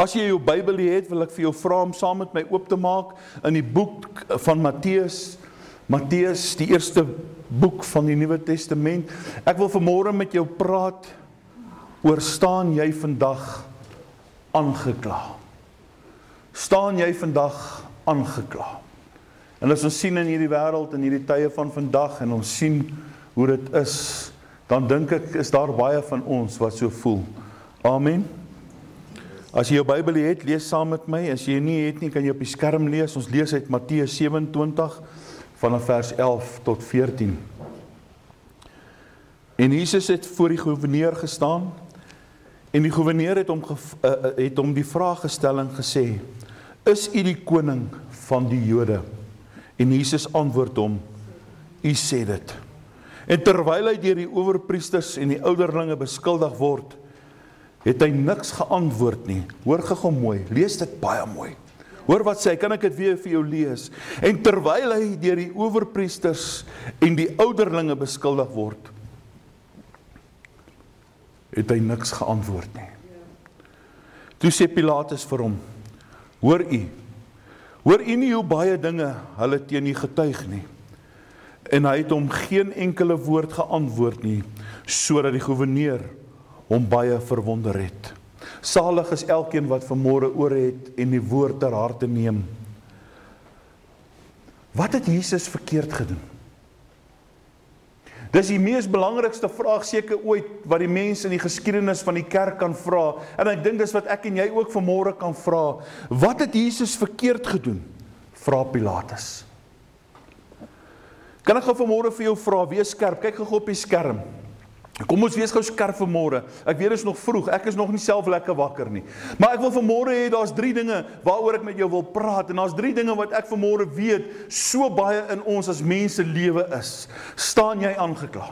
As jy jou Bybel het, wil ek vir jou vra om saam met my oop te maak in die boek van Matteus. Matteus, die eerste boek van die Nuwe Testament. Ek wil vanmôre met jou praat oor staan jy vandag aangekla? Staan jy vandag aangekla? En as ons sien in hierdie wêreld en hierdie tye van vandag en ons sien hoe dit is, dan dink ek is daar baie van ons wat so voel. Amen. As jy jou Bybel het, lees saam met my. As jy nie het nie, kan jy op die skerm lees. Ons lees uit Matteus 27 vanaf vers 11 tot 14. En Jesus het voor die goewerneur gestaan en die goewerneur het hom uh, het hom die vraag gestel en gesê: "Is u die koning van die Jode?" En Jesus antwoord hom: "U sê dit." En terwyl hy deur die owerpriesters en die ouderlinge beskuldig word, het hy niks geantwoord nie. Hoor gou mooi, lees dit baie mooi. Hoor wat sê hy, kan ek dit weer vir jou lees? En terwyl hy deur die owerpriesters en die ouderlinge beskuldig word, het hy niks geantwoord nie. Toe sê Pilatus vir hom: "Hoor u? Hoor u nie hoe baie dinge hulle teen u getuig nie?" En hy het hom geen enkele woord geantwoord nie, sodat die goewerneur hom baie verwonder het. Salig is elkeen wat vanmôre oor het en die woord ter harte neem. Wat het Jesus verkeerd gedoen? Dis die mees belangrikste vraag seker ooit wat die mense in die geskiedenis van die kerk kan vra en ek dink dis wat ek en jy ook vanmôre kan vra. Wat het Jesus verkeerd gedoen? Vra Pilatus. Kan ek gou vanmôre vir jou vra, wees skerp, kyk gou op die skerm. Kom ons wees gou skerp vir môre. Ek weet dit is nog vroeg. Ek is nog nie self lekker wakker nie. Maar ek wil vir môre hê daar's 3 dinge waaroor ek met jou wil praat en daar's 3 dinge wat ek vir môre weet so baie in ons as mense lewe is. Staan jy aangekla?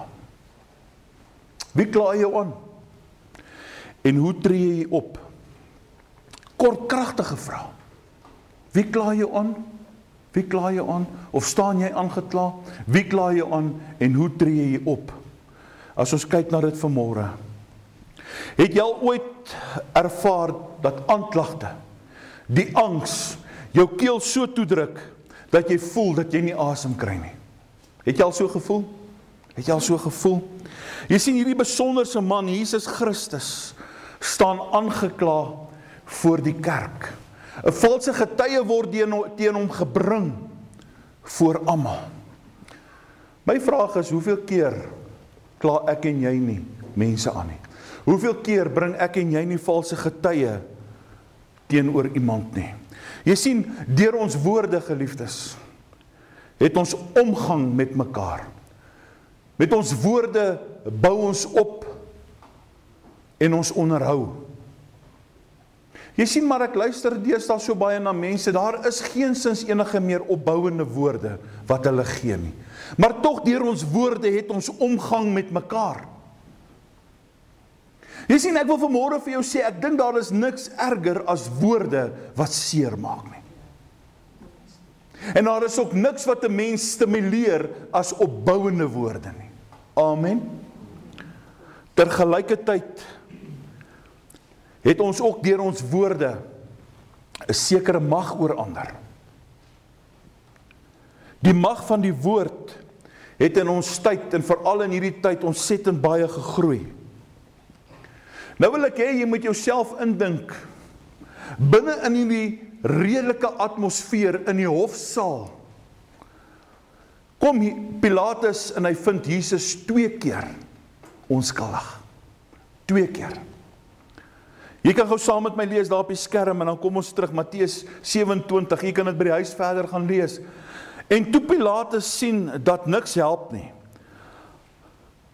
Wie kla jou aan? En hoe tree jy op? Kort kragtige vraag. Wie kla jou aan? Wie kla jou aan? Of staan jy aangekla? Wie kla jou aan en hoe tree jy op? As ons kyk na dit vanmôre. Het jy al ooit ervaar dat aanklagte, die angs jou keel so toedruk dat jy voel dat jy nie asem kry nie? Het jy al so gevoel? Het jy al so gevoel? Jy sien hierdie besonderse man, Jesus Christus, staan aangekla voor die kerk. 'n Valse getuie word teen hom gebring voor almal. My vraag is, hoeveel keer kla ek en jy nie mense aan nie. Hoeveel keer bring ek en jy nie valse getuie teenoor iemand nie? Jy sien, deur ons woorde geliefdes het ons omgang met mekaar. Met ons woorde bou ons op en ons onderhou. Jy sien maar ek luister deesdae so baie na mense, daar is geensins enige meer opbouende woorde wat hulle gee nie. Maar tog deur ons woorde het ons omgang met mekaar. Jy sien ek wil vanmôre vir jou sê ek dink daar is niks erger as woorde wat seermaak nie. En daar is ook niks wat 'n mens stimuleer as opbouende woorde nie. Amen. Tergelykertyd het ons ook deur ons woorde 'n sekere mag oor ander. Die mag van die woord het in ons tyd en veral in hierdie tyd ontsettend baie gegroei. Nou wil ek hê jy moet jouself indink binne in hierdie redelike atmosfeer in die hofsaal. Kom Pilatus en hy vind Jesus twee keer onskuldig. Twee keer. Jy kan gou saam met my lees daar op die skerm en dan kom ons terug Matteus 27. Jy kan dit by die huis verder gaan lees. En toe Pilatus sien dat niks help nie.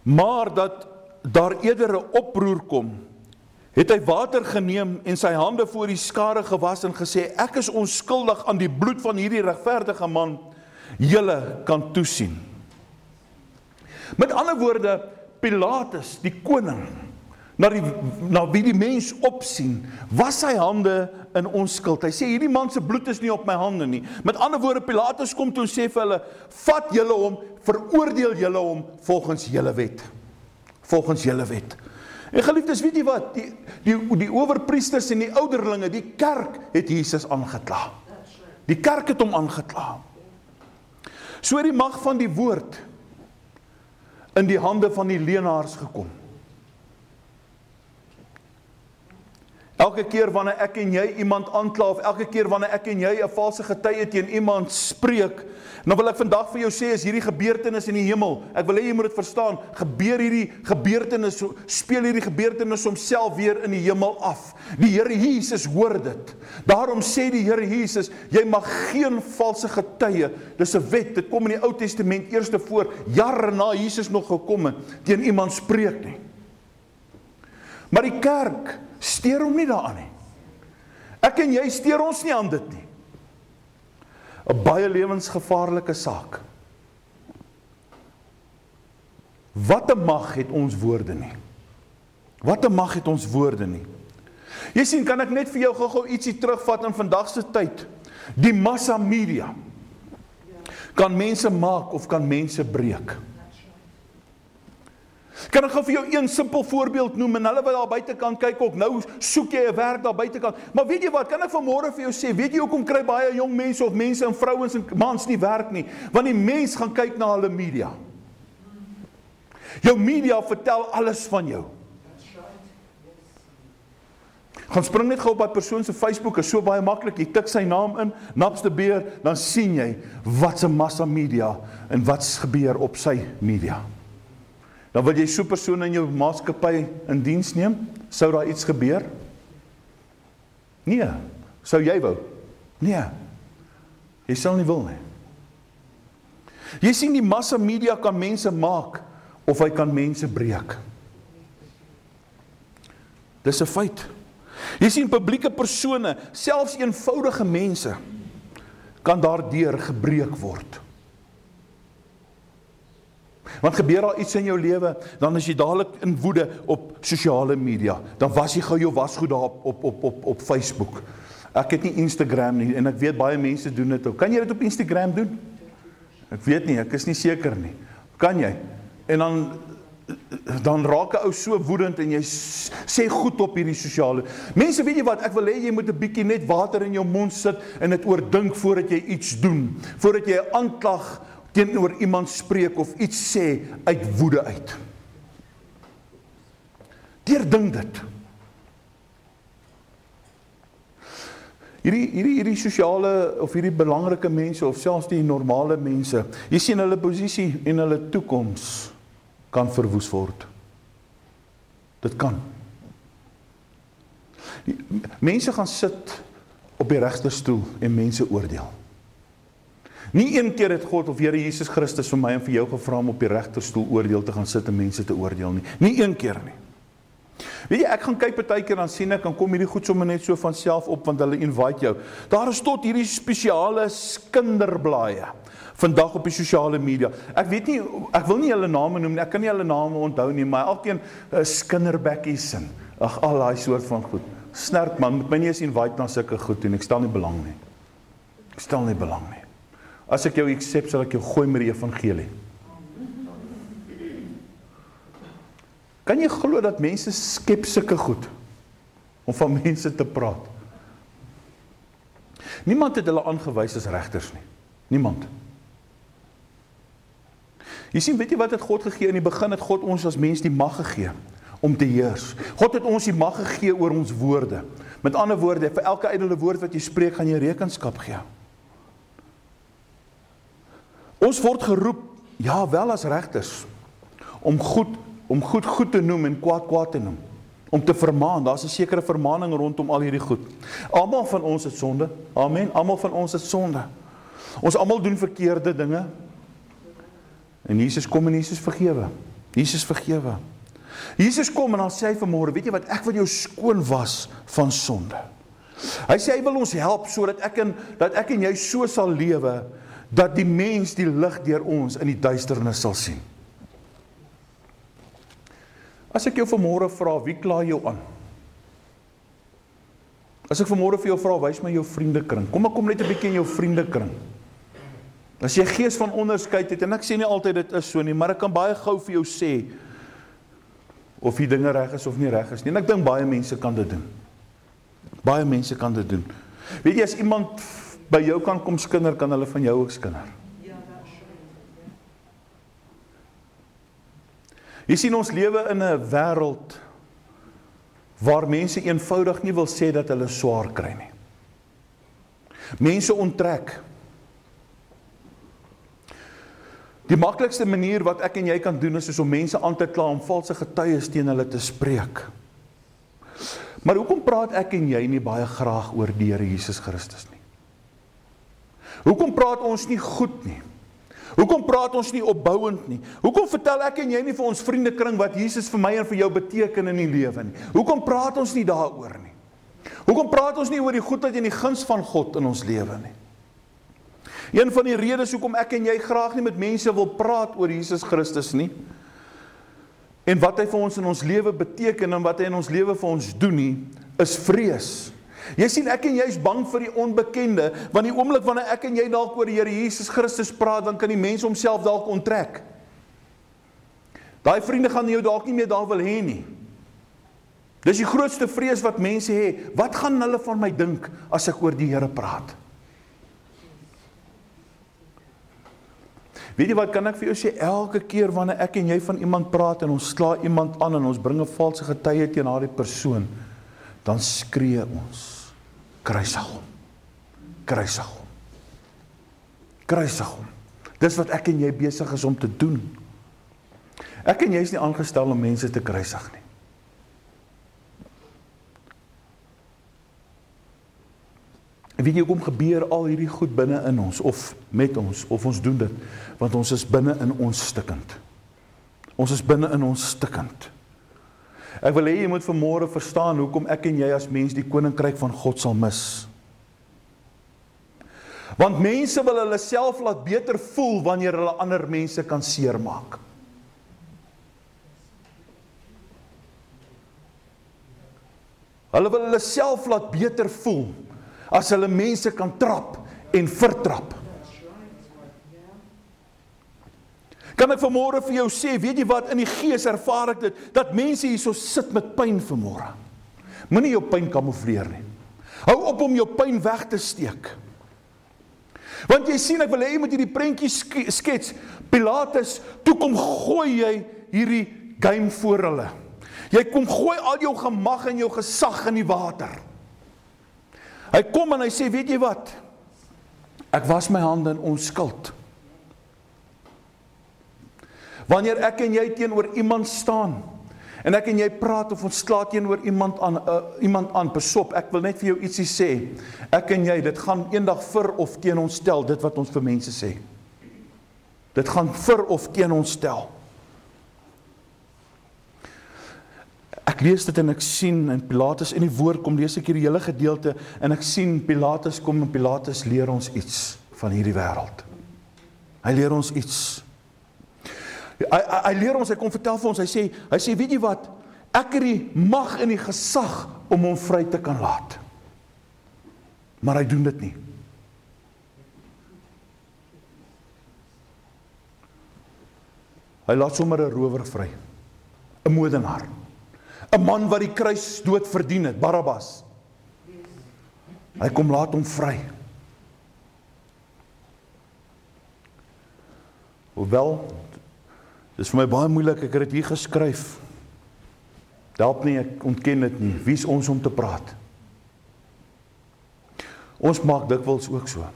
Maar dat daar eerder 'n oproer kom, het hy water geneem en sy hande voor die skare gewas en gesê ek is onskuldig aan die bloed van hierdie regverdige man. Julle kan toesien. Met ander woorde, Pilatus, die koning, na die na wie die mens opsien, was sy hande in onskuld. Hy sê hierdie man se bloed is nie op my hande nie. Met ander woorde Pilatus kom toe sê vir hulle, vat julle hom, veroordeel julle hom volgens julle wet. Volgens julle wet. En geliefdes, weet jy wat? Die die die owerpriesters en die ouderlinge, die kerk het Jesus aangekla. Die kerk het hom aangekla. So die mag van die woord in die hande van die leenaars gekom. Elke keer wanneer ek en jy iemand aankla of elke keer wanneer ek en jy 'n valse getuie teen iemand spreek, dan wil ek vandag vir jou sê as hierdie gebeurtenis in die hemel, ek wil hê jy moet dit verstaan, gebeur hierdie gebeurtenis speel hierdie gebeurtenis homself weer in die hemel af. Die Here Jesus hoor dit. Daarom sê die Here Jesus, jy mag geen valse getuie, dis 'n wet, dit kom in die Ou Testament eerste voor jare na Jesus nog gekom het, teen iemand spreek nie. Maar die kerk steur hom nie daaraan nie. Ek en jy steur ons nie aan dit nie. 'n Baie lewensgevaarlike saak. Wat 'n mag het ons woorde nie. Wat 'n mag het ons woorde nie. Jy sien, kan ek net vir jou gou-gou ietsie terugvat in vandag se tyd? Die massa media kan mense maak of kan mense breek. Kan ek gou vir jou een simpel voorbeeld noem en hulle wat daar buite kan kyk ook nou soek jy 'n werk daar buite kan. Maar weet jy wat, kan ek vanmôre vir jou sê, weet jy hoekom kry baie jong mense of mense en vrouens en mans nie werk nie? Want die mens gaan kyk na hulle media. Jou media vertel alles van jou. Gaan spring net gou op daai persoon se Facebook, is so baie maklik. Jy tik sy naam in, Napste Beer, dan sien jy wat se massa media en wat's gebeur op sy media. Dan wil jy so 'n persoon in jou maatskappy in diens neem? Sou daar iets gebeur? Nee. Sou jy wou? Nee. Jy sal nie wil nie. Jy sien die massa media kan mense maak of hy kan mense breek. Dis 'n feit. Jy sien publieke persone, selfs eenvoudige mense kan daardeur gebreek word. Want gebeur daar iets in jou lewe, dan is jy dadelik in woede op sosiale media. Dan was jy gou jou wasgoed daar op op op op op Facebook. Ek het nie Instagram nie en ek weet baie mense doen dit ook. Kan jy dit op Instagram doen? Ek weet nie, ek is nie seker nie. Kan jy? En dan dan raak 'n ou so woedend en jy sê goed op hierdie sosiale. Mense, weet jy wat? Ek wil hê jy moet 'n bietjie net water in jou mond sit en dit oordink voordat jy iets doen. Voordat jy 'n aanklag teenoor iemand spreek of iets sê uit woede uit. Deurdink dit. Hierdie hierdie hierdie sosiale of hierdie belangrike mense of selfs die normale mense, jy sien hulle posisie en hulle toekoms kan verwoes word. Dit kan. Die, mense gaan sit op die regterstoel en mense oordeel. Nie een keer het God of Here Jesus Christus vir my en vir jou gevra om op die regterstoel oordeel te gaan sit en mense te oordeel nie. Nie een keer nie. Weet jy, ek gaan kyk partykeer dan sien ek kan kom hierdie goed sommer net so van self op want hulle invite jou. Daar is tot hierdie spesiale kinderblaaie vandag op die sosiale media. Ek weet nie ek wil nie hulle name noem nie. Ek kan nie hulle name onthou nie, maar elkeen is kinderbekkies en ag al daai soort van goed. Snerp man, moet my nie eens invite na sulke goed doen. Ek stel nie belang nie. Ek stel nie belang nie. As ek jou accept, sal ek jou gooi met die evangelie. Kan jy glo dat mense skep sulke goed om van mense te praat? Niemand het hulle aangewys as regters nie. Niemand. Jy sien, weet jy wat het God gegee in die begin het God ons as mens die mag gegee om te heers. God het ons die mag gegee oor ons woorde. Met ander woorde, vir elke ydelle woord wat jy spreek, gaan jy rekenskap gee. Ons word geroep ja wel as regters om goed om goed goed te noem en kwaad kwaad te noem. Om te vermaan, daar's 'n sekere vermaaning rondom al hierdie goed. Almal van ons het sonde. Amen. Almal van ons het sonde. Ons almal doen verkeerde dinge. En Jesus kom en Jesus vergewe. Jesus vergewe. Jesus kom en dan sê hy vanmôre, weet jy wat, ek wil jou skoon was van sonde. Hy sê hy wil ons help sodat ek en dat ek en jy so sal lewe dat die mens die lig deur ons in die duisternis sal sien. As ek jou vanmôre vra, wie kla jou aan? As ek vanmôre vir jou vra, wys my jou vriendekring. Kom ek kom net 'n bietjie in jou vriendekring. As jy gees van onderskeid het en ek sê nie altyd dit is so nie, maar ek kan baie gou vir jou sê of die dinge reg is of nie reg is nie. En ek dink baie mense kan dit doen. Baie mense kan dit doen. Weet jy as iemand by jou kan kom skinder, kan hulle van jou ook skinder. Jy sien ons lewe in 'n wêreld waar mense eenvoudig nie wil sê dat hulle swaar kry nie. Mense onttrek. Die maklikste manier wat ek en jy kan doen is, is om mense aan te kla om valse getuies teen hulle te spreek. Maar hoekom praat ek en jy nie baie graag oor die Here Jesus Christus nie? Hoekom praat ons nie goed nie? Hoekom praat ons nie opbouend nie? Hoekom vertel ek en jy nie vir ons vriendekring wat Jesus vir my en vir jou beteken in die lewe nie? Hoekom praat ons nie daaroor nie? Hoekom praat ons nie oor die goedheid en die guns van God in ons lewe nie? Een van die redes hoekom ek en jy graag nie met mense wil praat oor Jesus Christus nie en wat hy vir ons in ons lewe beteken en wat hy in ons lewe vir ons doen nie, is vrees. Jy sien ek en jy is bang vir die onbekende, want die oomblik wanneer ek en jy dalk oor die Here Jesus Christus praat, dan kan die mens homself dalk onttrek. Daai vriende gaan jou dalk nie meer daar wil hê nie. Dis die grootste vrees wat mense het. Wat gaan hulle van my dink as ek oor die Here praat? Weet jy wat kan ek vir jou sê elke keer wanneer ek en jy van iemand praat en ons sla iemand aan en ons bring 'n valse getuie teen daardie persoon, dan skree ons kruisig hom. Kruisig hom. Kruisig hom. Dis wat ek en jy besig is om te doen. Ek en jy is nie aangestel om mense te kruisig nie. Weet jy hoekom gebeur al hierdie goed binne in ons of met ons of ons doen dit want ons is binne in ons stikkend. Ons is binne in ons stikkend. Ek wil hê jy moet vanmôre verstaan hoekom ek en jy as mens die koninkryk van God sal mis. Want mense wil hulle self laat beter voel wanneer hulle ander mense kan seermaak. Hulle wil hulle self laat beter voel as hulle mense kan trap en vertrap. Kan ek vanmôre vir jou sê, weet jy wat in die gees ervaar ek dit dat mense hierso sit met pyn vanmôre. Moenie jou pyn kamoufleer nie. Hou op om jou pyn weg te steek. Want jy sien ek wil hê jy moet hierdie prentjie skets. Pilatus, toe kom gooi jy hierdie game voor hulle. Jy kom gooi al jou gemag en jou gesag in die water. Hy kom en hy sê, weet jy wat? Ek was my hande in onskuld. Wanneer ek en jy teenoor iemand staan en ek en jy praat of ons slaat teenoor iemand aan uh, iemand aan, besop, ek wil net vir jou ietsie sê. Ek en jy, dit gaan eendag vir of teen ons stel dit wat ons vir mense sê. Dit gaan vir of teen ons stel. Ek lees dit en ek sien in Pilatus in die woord kom lees ek hierdie hele gedeelte en ek sien Pilatus kom en Pilatus leer ons iets van hierdie wêreld. Hy leer ons iets Hy, hy hy leer ons, hy kom vertel vir ons, hy sê, hy sê weet jy wat? Ek het die mag en die gesag om hom vry te kan laat. Maar hy doen dit nie. Hy laat sommer 'n rower vry. 'n Moordenaar. 'n Man wat die kruis dood verdien het, Barabbas. Hy kom laat hom vry. Hoewel Dis vir my baie moeilik. Ek het dit hier geskryf. Help nie, ek ontken dit nie. Wie's ons om te praat? Ons maak dikwels ook so.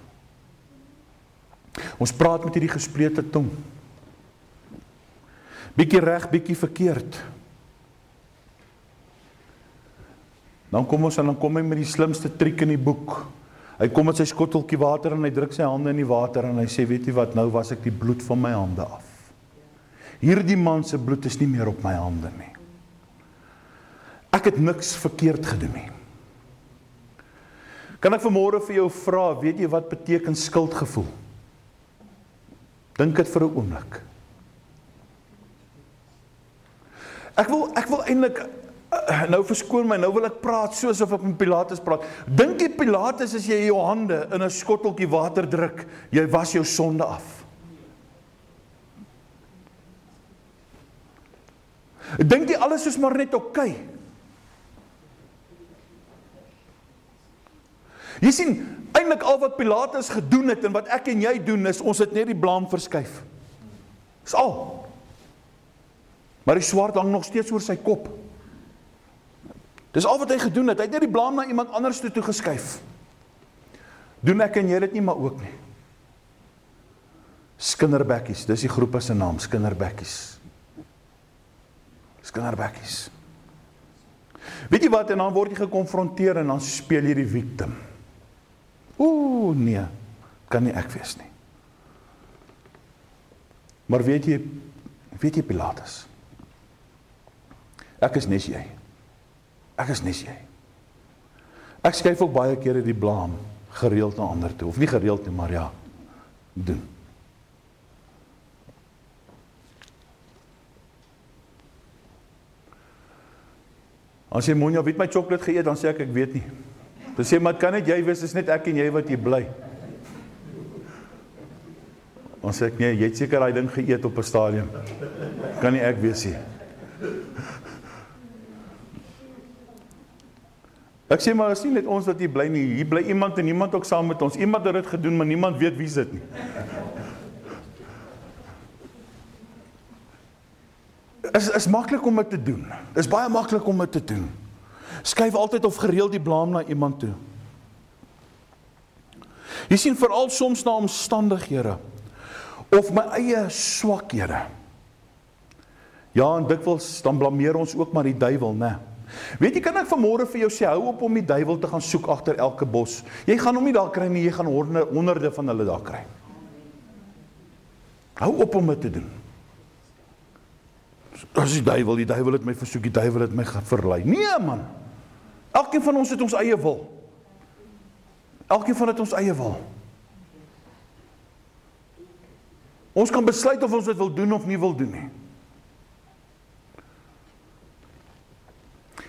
Ons praat met hierdie gespreekte tong. Bietjie reg, bietjie verkeerd. Dan kom ons en dan kom hy met die slimste triek in die boek. Hy kom met sy skotteltjie water en hy druk sy hande in die water en hy sê, "Weet jy wat? Nou was ek die bloed van my hande af." Hierdie man se bloed is nie meer op my hande nie. Ek het niks verkeerd gedoen nie. Kan ek vanmôre vir jou vra, weet jy wat beteken skuldgevoel? Dink dit vir 'n oomblik. Ek wil ek wil eintlik eh, nou verskoon my, nou wil ek praat soos of ek met Pilatus praat. Dink jy Pilatus as jy jou hande in 'n skotteltjie water druk, jy was jou sonde af? Dink jy alles is maar net oukei? Okay? Jy sien, eintlik al wat Pilatus gedoen het en wat ek en jy doen is ons het net die blame verskuif. Dis al. Maar die swaard hang nog steeds oor sy kop. Dis al wat hy gedoen het. Hy het net die blame na iemand anders toe geskuif. Doen ek en jy dit nie maar ook nie. Skinderbekkies, dis die groep se naam, Skinderbekkies. Skinderbekkies. Weet jy wat en dan word jy gekonfronteer en dan speel jy die victim. Ooh nee, kan nie ek wees nie. Maar weet jy weet jy Pilatus? Ek is nes jy. Ek is nes jy. Ek skuif ook baie kere die blame gereeld na ander toe of nie gereeld nie, maar ja, doen. As jy Monja weet my sjokolade geëet, dan sê ek ek weet nie. Dan sê maar kan net jy wees, is net ek en jy wat hier bly. Ons sê ek nee, jy het seker daai ding geëet op 'n stadium. Kan nie ek wees nie. Ek sê maar as nie net ons wat hier bly nie, hier bly iemand en niemand ook saam met ons. Iemand het dit gedoen, maar niemand weet wie dit nie. Is is maklik om dit te doen. Dis baie maklik om dit te doen. Skuif altyd of gereeld die blame na iemand toe. Jy sien veral soms na omstandighede of my eie swakhede. Ja, en dikwels dan blameer ons ook maar die duiwel, né? Weet jy kan ek vanmôre vir jou sê hou op om die duiwel te gaan soek agter elke bos. Jy gaan hom nie daar kry nie, jy gaan honderde, honderde van hulle daar kry. Hou op om dit te doen. As die duiwel, die duiwel het my versoek, die duiwel het my verlei. Nee man. Elkeen van ons het ons eie wil. Elkeen van dit ons eie wil. Ons kan besluit of ons dit wil doen of nie wil doen nie.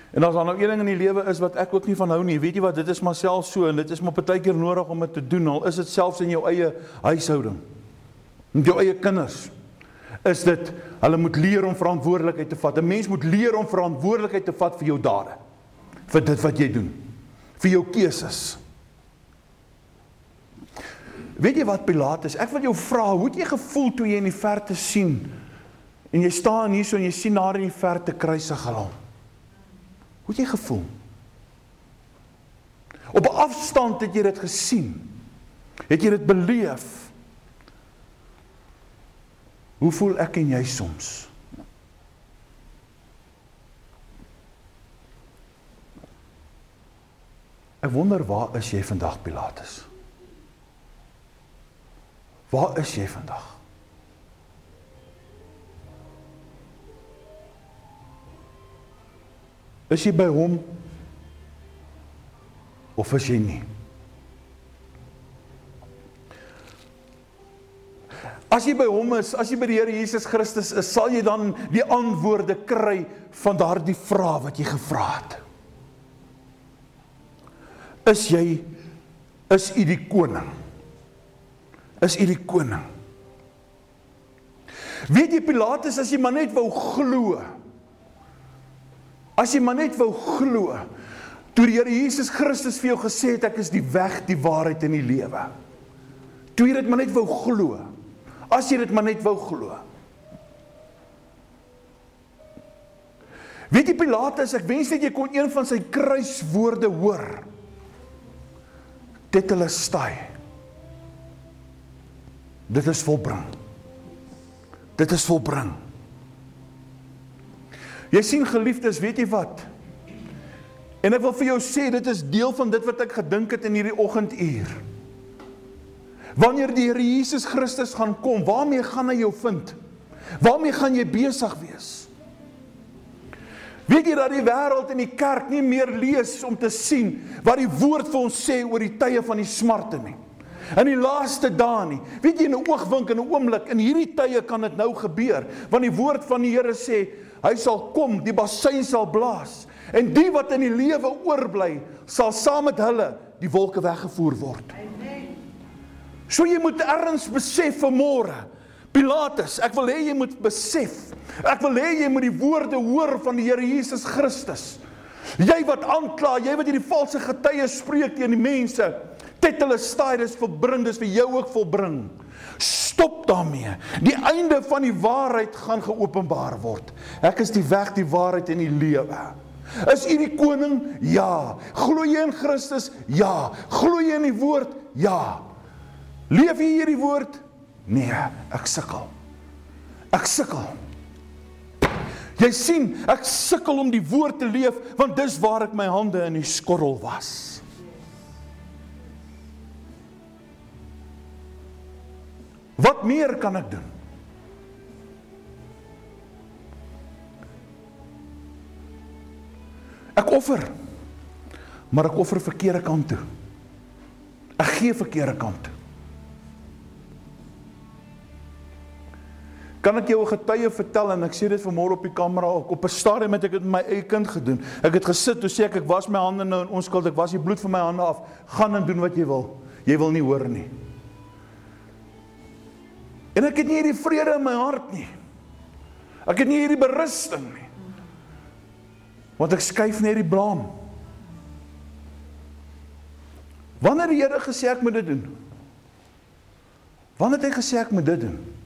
En as daar nou een ding in die lewe is wat ek ook nie van hou nie, weet jy wat, dit is maar self so en dit is maar baie keer nodig om dit te doen. Al is dit selfs in jou eie huishouding. Met jou eie kinders is dit hulle moet leer om verantwoordelikheid te vat. 'n Mens moet leer om verantwoordelikheid te vat vir jou dade. Vir dit wat jy doen. Vir jou keuses. Weet jy wat Pilatus? Ek wil jou vra, hoe het jy gevoel toe jy in die verte sien en jy staan hier so en jy sien daar in die verte kruisig hom? Hoe het jy gevoel? Op 'n afstand het jy dit gesien. Het jy dit beleef? Hoe voel ek en jy soms? Ek wonder waar is jy vandag Pilatus? Waar is jy vandag? Is jy by hom of is jy nie? As jy by hom is, as jy by die Here Jesus Christus is, sal jy dan die antwoorde kry van daardie vrae wat jy gevra het. Is jy is u die koning? Is u die koning? Weet jy Pilatus as jy maar net wou glo. As jy maar net wou glo. Toe die Here Jesus Christus vir jou gesê het ek is die weg, die waarheid en die lewe. Toe jy dit maar net wou glo. As jy dit maar net wou glo. Weet jy Pilatus, ek wens net jy kon een van sy kruiswoorde hoor. Dit hulle staai. Dit is volbring. Dit is volbring. Jy sien geliefdes, weet jy wat? En ek wil vir jou sê dit is deel van dit wat ek gedink het in hierdie oggenduur. Wanneer die Here Jesus Christus gaan kom, waarmee gaan hy jou vind? Waarmee gaan jy besig wees? Weet jy dat die wêreld en die kerk nie meer lees om te sien wat die woord vir ons sê oor die tye van die smarte nie? In die laaste dae nie. Weet jy in 'n oogwink en 'n oomblik in hierdie tye kan dit nou gebeur, want die woord van die Here sê hy sal kom, die basuin sal blaas en die wat in die lewe oorbly sal saam met hulle die wolke weggevoer word. Amen. So jy moet erns besef vanmôre. Pilatus, ek wil hê jy moet besef. Ek wil hê jy moet die woorde hoor van die Here Jesus Christus. Jy wat aankla, jy wat hierdie valse getuies spreek teen die mense, Tetelestai dis verbring, dis vir jou ook volbring. Stop daarmee. Die einde van die waarheid gaan geopenbaar word. Ek is die weg, die waarheid en die lewe. Is u die koning? Ja. Glo jy in Christus? Ja. Glo jy in die woord? Ja. Leef jy hierdie woord? Nee, ek sukkel. Ek sukkel. Jy sien, ek sukkel om die woord te leef want dis waar ek my hande in die skorrel was. Wat meer kan ek doen? Ek offer. Maar ek offer verkeerde kant toe. Ek gee verkeerde kant toe. Kan ek jou 'n getuie vertel en ek sê dit vanmôre op die kamera ook. Op 'n stadium het ek dit met my eie kind gedoen. Ek het gesit, toe sê ek ek was my hande nou in onskuld. Ek was die bloed van my hande af. Gaan en doen wat jy wil. Jy wil nie hoor nie. En ek het nie hierdie vrede in my hart nie. Ek het nie hierdie berusting nie. Want ek skuif net die blame. Wanneer die Here gesê ek moet dit doen? Wanneer het hy gesê ek moet dit doen?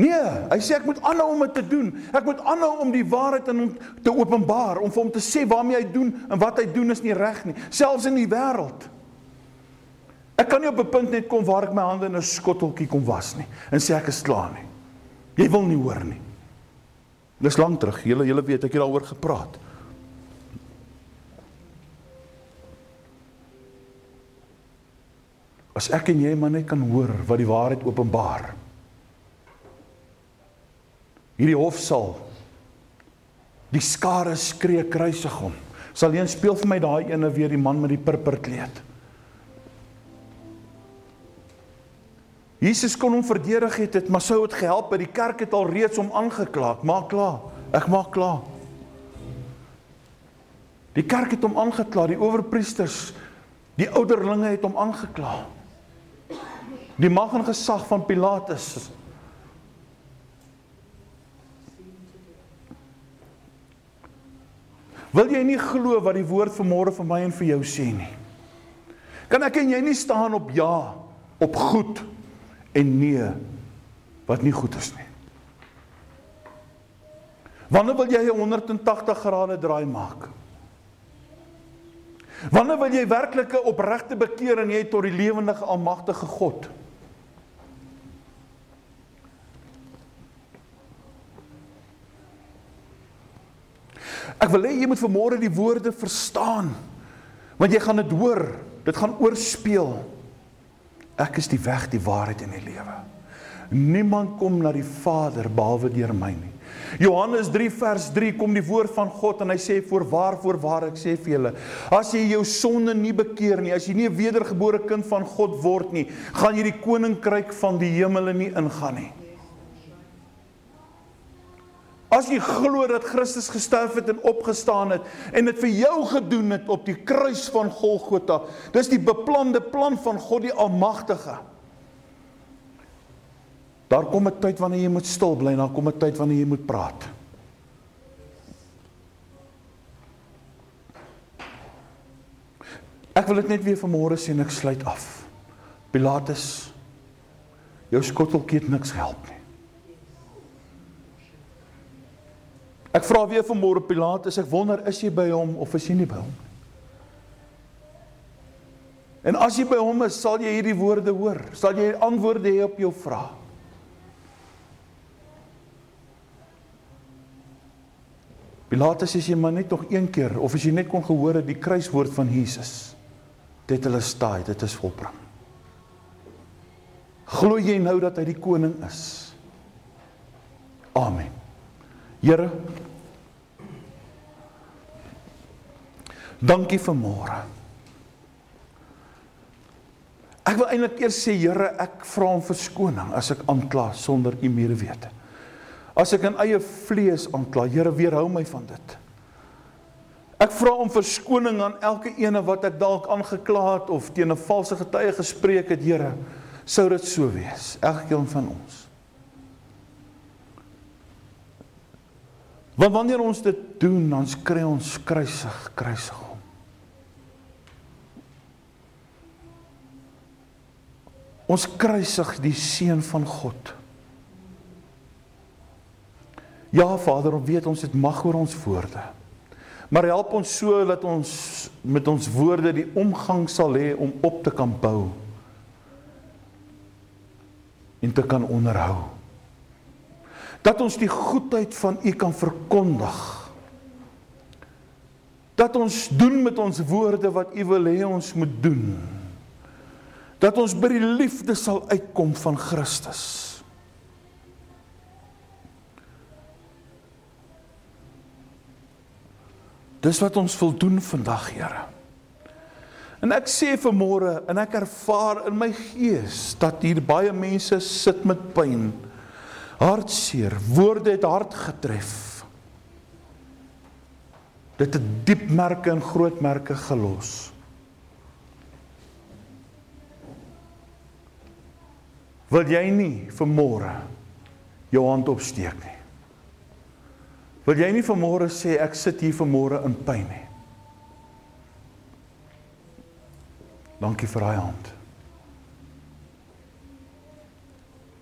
Nee, hy sê ek moet aanhou om dit te doen. Ek moet aanhou om die waarheid aan hom te openbaar, om vir hom te sê waarmee hy doen en wat hy doen is nie reg nie, selfs in die wêreld. Ek kan nie op 'n punt net kom waar ek my hande in 'n skotteltjie kom was nie en sê ek is klaar nie. Jy wil nie hoor nie. Dis lank terug. Julle julle weet ek het daaroor gepraat. As ek en jy maar net kan hoor wat die waarheid openbaar. Hierdie hofsaal. Die skare skree kruisig hom. Sal een speel vir my daai ene weer die man met die purperkleed. Jesus kon hom verdedig het, het maar sou dit gehelp het die kerk het al reeds hom aangekla. Maak klaar. Ek maak klaar. Die kerk het hom aangekla, die owerpriesters, die ouderlinge het hom aangekla. Die mag en gesag van Pilatus. Wil jy nie glo wat die woord vanmôre vir my en vir jou sê nie? Kan ek en jy nie staan op ja, op goed en nee wat nie goed is nie? Wanneer wil jy 'n 180 grade draai maak? Wanneer wil jy werklike opregte bekering hê tot die lewendige almagtige God? Ek wil hê jy moet vanmôre die woorde verstaan. Want jy gaan dit hoor. Dit gaan oorspeel. Ek is die weg, die waarheid en die lewe. Niemand kom na die Vader behalwe deur my nie. Johannes 3 vers 3 kom die woord van God en hy sê voorwaar voorwaar ek sê vir julle as jy jou sonde nie bekeer nie as jy nie 'n wedergebore kind van God word nie gaan jy die koninkryk van die hemele nie ingaan nie As jy glo dat Christus gesterf het en opgestaan het en dit vir jou gedoen het op die kruis van Golgotha, dis die beplande plan van God die Almagtige. Daar kom 'n tyd wanneer jy moet stil bly, daar kom 'n tyd wanneer jy moet praat. Ek wil dit net weer vanmôre sê en ek sluit af. Pilatus jou skotteltjie het niks gehelp nie. Ek vra weer vanmôre Pilatus, ek wonder is jy by hom of is jy nie by hom nie? En as jy by hom is, sal jy hierdie woorde hoor. Sal jy antwoorde hê op jou vrae. Pilatus is jy maar net nog een keer of as jy net kon gehoor het die kruiswoord van Jesus. Dit hulle staai, dit is volbring. Glo jy nou dat hy die koning is? Amen. Here Dankie vir môre. Ek wil eintlik eers sê Here, ek vra om verskoning as ek aankla sonder u medewete. As ek in eie vlees aankla, Here, weerhou my van dit. Ek vra om verskoning aan elke ene wat ek dalk aangekla het of teen 'n valse getuie gespreek het, Here. sou dit so wees, elkeen van ons. Want wanneer ons dit doen, dan kry ons kruisig, kruisig hom. Ons kruisig die seun van God. Ja Vader, ons weet ons het mag oor ons woorde. Maar help ons so dat ons met ons woorde die omgang sal hê om op te kan bou en te kan onderhou. Dat ons die goedheid van U kan verkondig. Dat ons doen met ons woorde wat U wil hê ons moet doen. Dat ons by die liefde sal uitkom van Christus. Dis wat ons wil doen vandag, Here. En ek sê vanmôre en ek ervaar in my gees dat hier baie mense sit met pyn. Hartseer, woorde het hart getref. Dit het diep merke en groot merke gelos. Wil jy nie vanmôre jou hand opsteek nie? Wil jy nie vanmôre sê ek sit hier vanmôre in pyn nie? Dankie vir daai hand.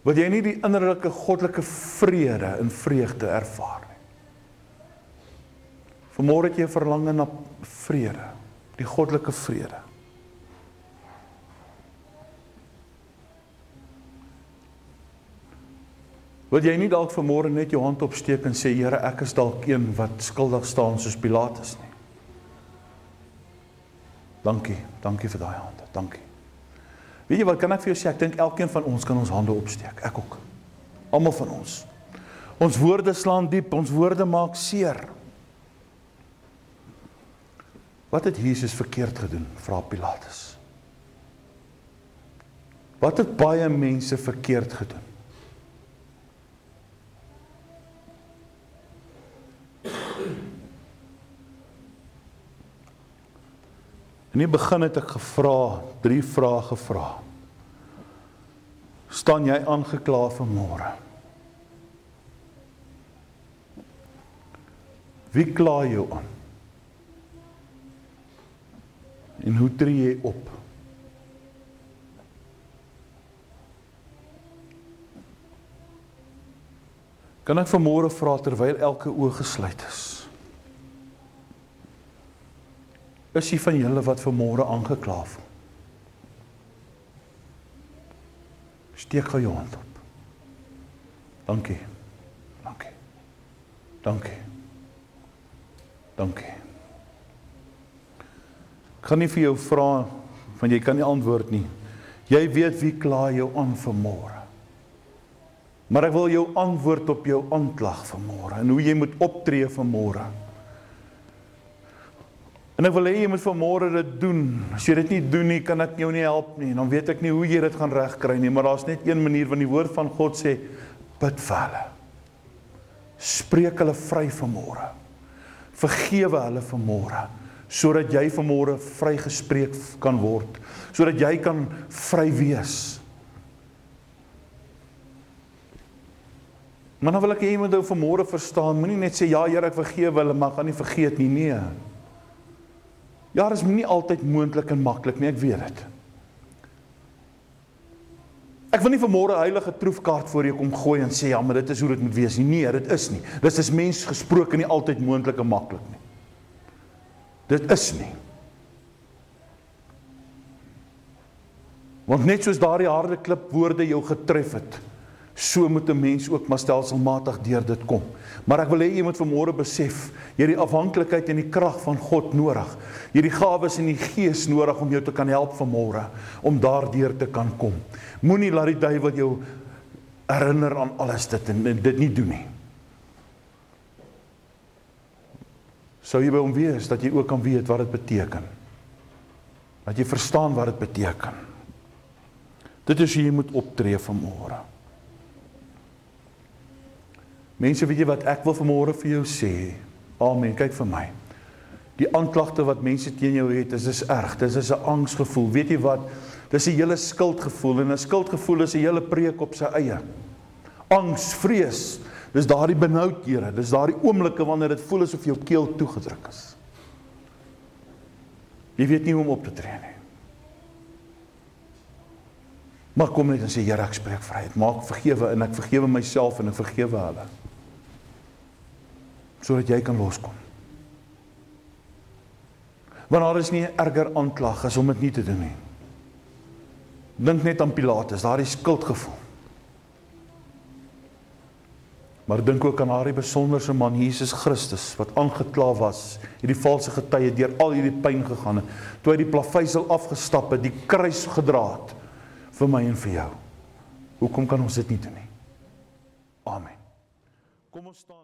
Wil jy nie die innerlike goddelike vrede en vreugde ervaar nie? Vanmôre het jy verlang na vrede, die goddelike vrede. Wil jy nie dalk vanmôre net jou hand opsteek en sê Here, ek is dalk een wat skuldig staan soos Pilatus nie. Dankie, dankie vir daai hand. Dankie. Weet jy wat kan ek vir jou sê? Ek dink elkeen van ons kan ons hande opsteek. Ek ook. Almal van ons. Ons woorde slaan diep, ons woorde maak seer. Wat het Jesus verkeerd gedoen? Vra Pilatus. Wat het baie mense verkeerd gedoen? In die begin het ek gevra, drie vrae gevra. Staan jy aangekla vir môre? Wie kla jou aan? En hoe tree jy op? Kan ek vir môre vra terwyl elke oog gesluit is? Is die van julle wat vanmôre aangekla voel. Steek gou jou hand op. Dankie. Dankie. Dankie. Dankie. Kan nie vir jou vra want jy kan nie antwoord nie. Jy weet wie kla jou aan vanmôre. Maar ek wil jou antwoord op jou aanklag vanmôre en hoe jy moet optree vanmôre. En ek wil hê jy moet vanmôre dit doen. As jy dit nie doen nie, kan ek jou nie help nie. Dan weet ek nie hoe jy dit gaan regkry nie, maar daar's net een manier want die woord van God sê bid vir hulle. Spreek hulle vry vanmôre. Vergewe hulle vanmôre sodat jy vanmôre vrygespreek kan word, sodat jy kan vry wees. Maar nou wil ek hê jy moet nou vanmôre verstaan, moenie net sê ja Here ek vergewe hulle, maar gaan nie vergeet nie. Nee. Ja, dit is nie altyd moontlik en maklik nie, ek weet dit. Ek wil nie vanmôre heilige troefkaart voor jou kom gooi en sê ja, maar dit is hoe dit moet wees nie. Nee, dit is nie. Dit is mens gesproke nie altyd moontlik en maklik nie. Dit is nie. Want net soos daardie harde klip woorde jou getref het, so moet 'n mens ook maar stelselmatig deur dit kom. Maar ek wil hê jy moet vanmôre besef, jy het die afhanklikheid en die krag van God nodig. Jy het die gawes en die gees nodig om jou te kan help vanmôre om daardeur te kan kom. Moenie laat die duiwel jou herinner aan alles dit en dit nie doen nie. Sou jy by hom wees dat jy ook kan weet wat dit beteken. Dat jy verstaan wat dit beteken. Dit is hoe jy moet optree vanmôre. Mense, weet jy wat ek wil vanmôre vir jou sê? Amen. Kyk vir my. Die aanklagte wat mense teen jou het, is is erg. Dis is 'n angsgevoel. Weet jy wat? Dis 'n hele skuldgevoel en 'n skuldgevoel is 'n hele preek op sy eie. Angs, vrees, dis daardie benoudhede, dis daardie oomblikke wanneer dit voel asof jou keel toegedruk is. Jy weet nie hoe om op te tree nie. Maar kom net en sê Here, ek spreek vryheid. Maak vergewe en ek vergewe myself en ek vergewe hulle. Sodat jy kan loskom. Want daar is nie erger aanklag as om dit nie te doen nie. Dink net aan Pilatus, daardie skuldgevoel. Maar dink ook aan daardie besonderse man Jesus Christus wat aangekla was, hierdie valse getuie deur al hierdie pyn gegaan het, toe hy die plaveisel afgestap het, die kruis gedra het vir my en vir jou. Hoekom kan ons dit nie doen nie? Amen. Kom ons staan